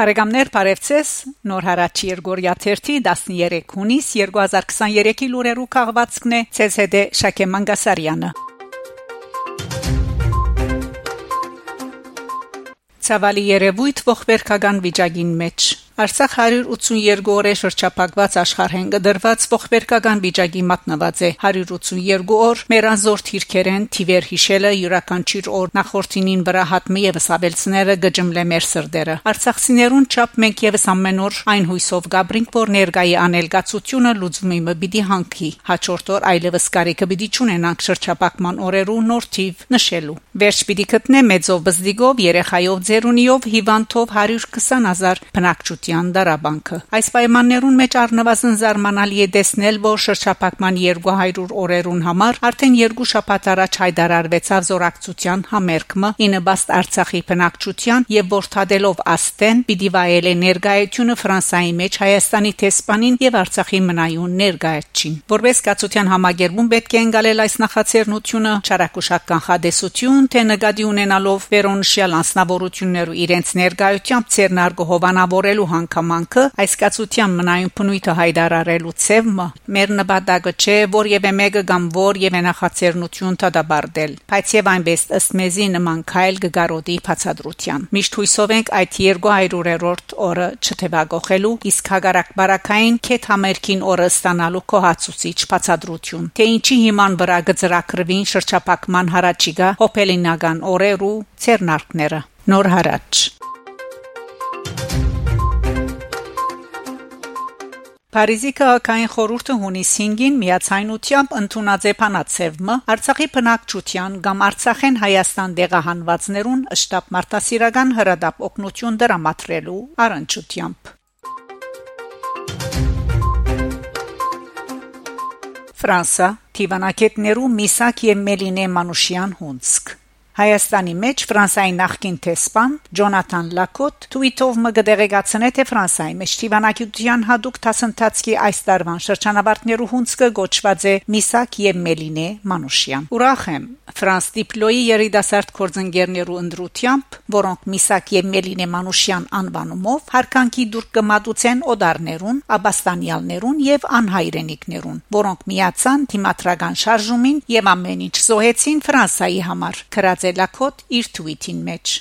Բարեկամներ Բարևցես Նոր հարաճ Երգորիա 13 հունիս 2023-ի լուրերու քաղվածքն է ՑՍԴ Շակե Մանգասարյանը Ցավալի երևույթ ողբերգական վիճակին մեջ Արցախ 182 օրե շրջափակված աշխարհեն գդրված ողբերգական վիճակի մատնված է 182 օր մեր անզոր թիրքերեն թիվեր հիշելը յուրաքանչյուր օր նախորդինին վրա հատմի եւ սաբելցները գջմլե մեր սրդերը Արցախցիներուն չափ մենք եւս ամեն օր այն հույսով գաբրինք որ ներգայի անելգացությունը լուծումի մը պիտի հանքի հաջորդ օր այլևս կարիքը պիտի ճունենանք շրջափակման օրերու նոր թիվ նշելու վերջ պիտի գտնե մեծով բզդիգով երեխայով ձերունիով հիվանդով 120000 բնակչության Հանրապետության դարաբանքը։ Այս պայմաններուն մեջ առնվազն զարմանալի է տեսնել, որ շրջափակման 200 օրերուն համար արդեն երկու շաբաթ առաջ հայտարարվեցավ զորակցության համերգը ինը բաստ Արցախի բնակչության եւ որթադելով աստեն պիտի վայել է ներգայությունը Ֆրանսայի մեջ Հայաստանի տեսփանին եւ Արցախի մնայուն ներգայացին։ Որպես կացության համագերբում պետք է ընկալել այս նախաձեռնությունը ճարակուշական խադեսություն, թե նկատի ունենալով վերոնշյալ անձնավորություններու իրենց ներգայությամբ ցերնարգ հովանավորելու հանգամանքը այս կացության մնայուն փնույթը հայտարարելու ցևը մեր նպատակը չէ որևէ մեկը կամ որևէ նախաձեռնություն դադարել բայց եւ այնպես ըստ մեզի նման քայլ գարոդի բացադրության միշտ հույսով ենք այդ 200-րդ օրը չթեվագողելու իսկ հագարակ բարակային քեթ համերքին օրը ստանալու կոհացուցիչ բացադրություն թե ինչի հիման վրա գծրակրվին շրջափակման հարաճիգա հոփելինական օրերու ցերնարկները նոր հարաճ Փարիզի քաղաքային խորհուրդը հունիս 5-ին միացայնությամբ ընդունած է փանացևը Արցախի բնակչության կամ Արցախեն Հայաստան դեղահանվածներուն շտաբ մարտահրավերական հրադապ օգնություն դրամատրելու առընչությամբ Ֆրանսա Տիվանակետներու Միսակ եւ Մելինե Մանուշյան Հունցկ Հայաստանի մեջ Ֆրանսիայի նախկին տեսփան Ջոնաթան Լակոտ թվիտով մգդեղեցնե թե Ֆրանսիայի մեջ Տիվանակյության հadoop տասնտածքի այս տարվան շրջանավարտներու հունցքը գոչված է Միսակ եւ Մելինե Մանուշյան։ Ուրախ եմ Ֆրանս դիպլոյի երիտասարդ կորձընկերներու ընդրությամբ, որոնք Միսակ եւ Մելինե Մանուշյան անվանումով հարկանքի դուր կմատուցեն օդարներուն, աբաստանյալներուն եւ անհայրենիքներուն, որոնք միացան թիմատրական շարժումին եւ ամեն ինչ զոհեցին Ֆրանսայի համար։ Քրած Լակոտ իր թվիթին մեջ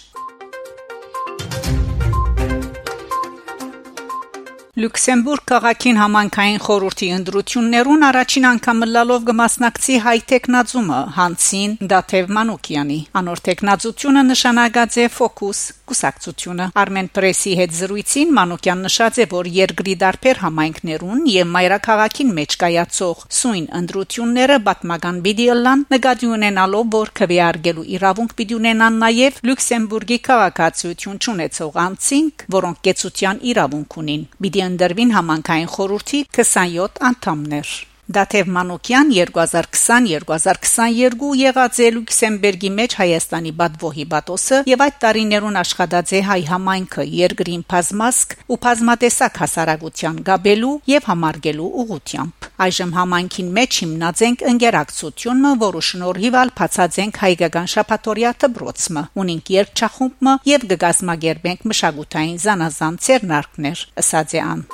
Լյուքսեմբուրգ քաղաքին համանքային խորհրդի ընդրություններուն առաջին անգամ լալով կմասնակցի հայ տեխնազումը Հանցին Դաթև Մանուկյանի անոր տեխնազությունը նշանակած է ֆոկուս կուսակցությունը Armen Press-ի հետ զրույցին Մանուկյան նշած է որ երկրի դարբեր համայնքներուն եւ մայրաքաղաքին մեջ կայացող սույն ընդրությունները պատմական բիդիլան նկատի ունենալով որ քվեարկելու իրավունք պիտի ունենան նաեւ Լյուքսեմբուրգի քաղաքացիություն ունեցող անձինք որոնք կեցության իրավունք ունին պիտի ընդրվին համանքային խորհրդի 27 անդամներ Դաթև Մանուկյան 2020-2022 եղած է Լյուքսեմբուրգի մեջ Հայաստանի Բադվոհի Բատոսը եւ այդ տարիներուն աշխատած է հայ համայնքը երկրին բազմասկ ու բազմատեսակ հասարակության գաբելու եւ համարգելու ուղությամբ այժմ համայնքին մեջ հիմնած ենք ընկերակցությունը որը շնորհիվ ալ բացած ենք հայկական շապատորիա դբրոցը ունենք երկչախումբը եւ գգազմագերբենք մշակութային զանազան ցերնարկներ ըսած է ան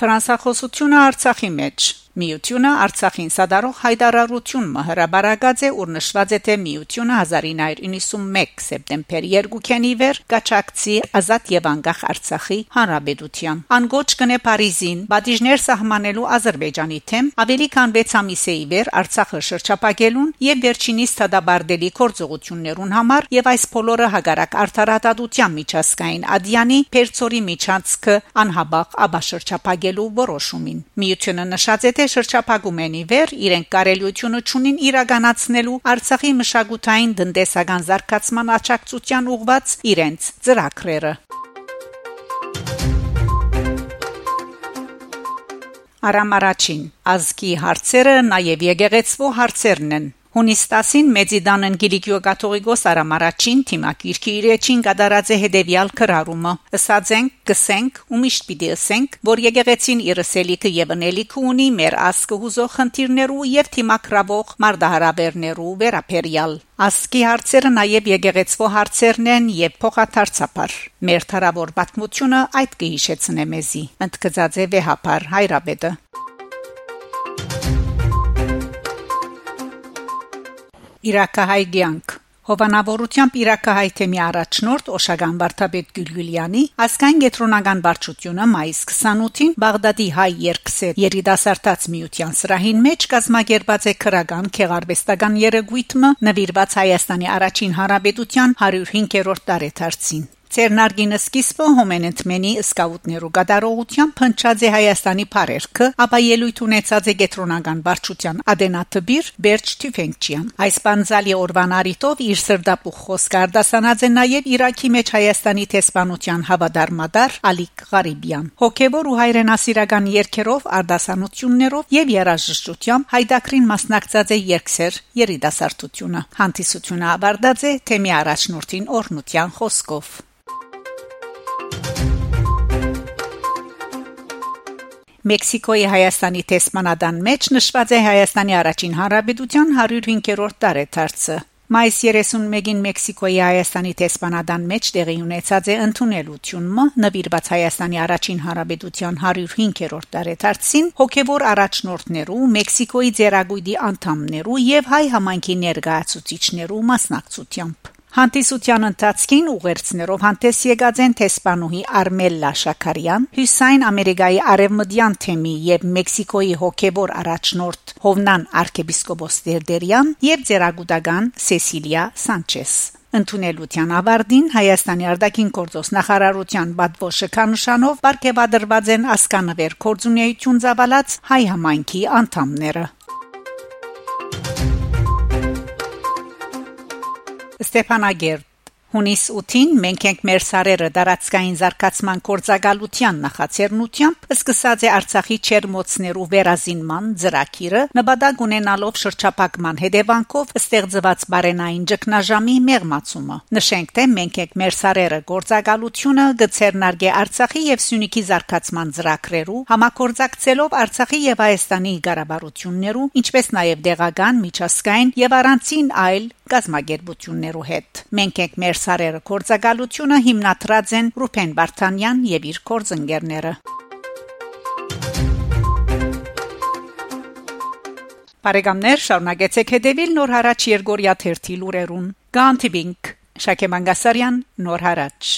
Ֆրանսախոսությունը Արցախի մեջ Միությունը Արցախին սադարող հայտարարություն հրաբարագած է ուր նշված է թե Միությունը 1991 սեպտեմբեր 2-քանի վեր կաչակցի ազատ եւ անկախ Արցախի հանրապետության անգոչ կնե Փարիզին բադիժներ սահմանելու Ադրբեջանի թեմ ավելի քան 6 ամիսեի վեր Արցախը շրջապակելուն եւ վերջինիս թադաբարդելի կորձողություններուն համար եւ այս բոլորը հագարակ արդարադատության միջազգային ադյանի Պերցորի միջանցքը անհաբաղ աբաշրջապակելու որոշումին Միությունը նշած է թե շրջափակում են իվեր իրենք կարելիությունը ճունին իրականացնելու Արցախի մշակութային տնտեսական զարգացման աճակցության ուղված իրենց ծրագրերը Արամ առաջին. Ազգի հարցերը նաև եկեղեցվո հարցերն են Հունիս 10-ին Մեծիդանն Գիլիկիո Կաթողիկոս Արամարաչին թիմակիրքի իրեչին կդարած է հետեւյալ քրարումը. Ըսած ենք գսենք ու միշտ պիտի ասենք որ եկեղեցին իրսելիքը եւ անելիքը ունի մեր ասկը հուզող խնդիրներու եւ թիմակրավող մարդահարաբերներու վերապերյալ Ասկի հարցերը նաև եկեղեցվո հարցերն են եւ փոխադարձաբար մեր թարավոր պատմությունը այդ կհիշեցնե մեզի ընդգծած է վեհապար հայրաբեդը Իրակահայ ցանկ Հովանավորությամբ Իրակահայ թեմի առաջնորդ Օշագան Վարդապետ Գյուլգյուլյանի ասկայն գետրոնական վարչությունը մայիս 28-ին Բաղդադի հայ երկսեր երիտասարդաց միության սրահին մեջ կազմակերպած է քրական քեղարվեստական երեգույթը նվիրված Հայաստանի առաջին հարաբերության 105-րդ տարեդարձին Ցերնարգինը սկիզբը հոմենենտմենի սկաուտներու գդարողությամբ փնչած է Հայաստանի բարերքը, ապա ելույթ ունեցած է գետրոնական վարչության Ադենաթբիր Բերջ Թյուֆենկչյան։ Այս բանզալի օրվանարիտով իր սրդապուխ խոսք արդասանած է նաև Իրաքի մեջ Հայաստանի տեսփանության հավադարմադար Ալիկ Ղարիբյան։ Հոգեվոր ու հայրենասիրական երկերով արդասանություններով եւ երաժշտությամբ հայդակրին մասնակցած է երկսեր երիտասարդությունը։ Հանդիսությունը ավարտած է թեմի առաջնորդին օրնության խոսքով։ Մեքսիկոյի Հայաստանի տեսմանադան մեջ նշված է Հայաստանի առաջին հանրապետության 105-րդ տարեդարձը։ Մայիս 31-ին Մեքսիկոյի Հայաստանի տեսփանադան մեջ տեղի ունեցած է ընդունելությունը նվիրված Հայաստանի առաջին հանրապետության 105-րդ տարեդարձին հոգևոր առաջնորդներու, Մեքսիկոյի ձերագույդի անդամներու եւ հայ համայնքի ներկայացուցիչներու մասնակցությամբ Հանդիսության ընթացքին ուղերձներով հանդես եկած են տեսփանուհի Արմելլա Շաքարյան, Հյուսայն Ամերիկայի արևմտյան թեմի եւ Մեքսիկոյի հոգեբոր առաջնորդ Հովնան arczepiskopos Տերդերյան եւ ձերագուտական Սեսիլիա Սանչես։ Ընդունելության ավարտին Հայաստանի արտաքին գործոս նախարարության բադվո շքանշանով բարգեւադրված են ասկանավեր կորձունեություն զավալած հայ համայնքի անդամները Ստեփանագերտ Հունիս 8-ին մենք ենք մեր սարերը դարածքային զարգացման կորցակալության նախաձեռնությամբ սկսած է Արցախի չերմոցներու վերազինման ծրագիրը նպատակ ունենալով շրջափակման հետևանքով ստեղծված բարենային ճգնաժամի մեղմացումը նշենք թե մենք ենք մեր սարերը կորցակալությունը գցերնարգե Արցախի եւ Սյունիքի զարգացման ծրագրերու համակորձակցելով Արցախի եւ Հայաստանի ղարաբարություններու ինչպես նաեւ դեղական միջազգային եւ առանցին այլ գազագերբություններու հետ մենք ենք մեր սարերը կորցակալությունը հիմնադրած են Ռուփեն Վարդանյան եւ իր կորձընկերները Բարեկամներ շարունակեցեք հետևել նոր հարաճ Երգորիա 1 լուրերուն Գանտիբինգ Շակե Մանգասարյան նոր հարաճ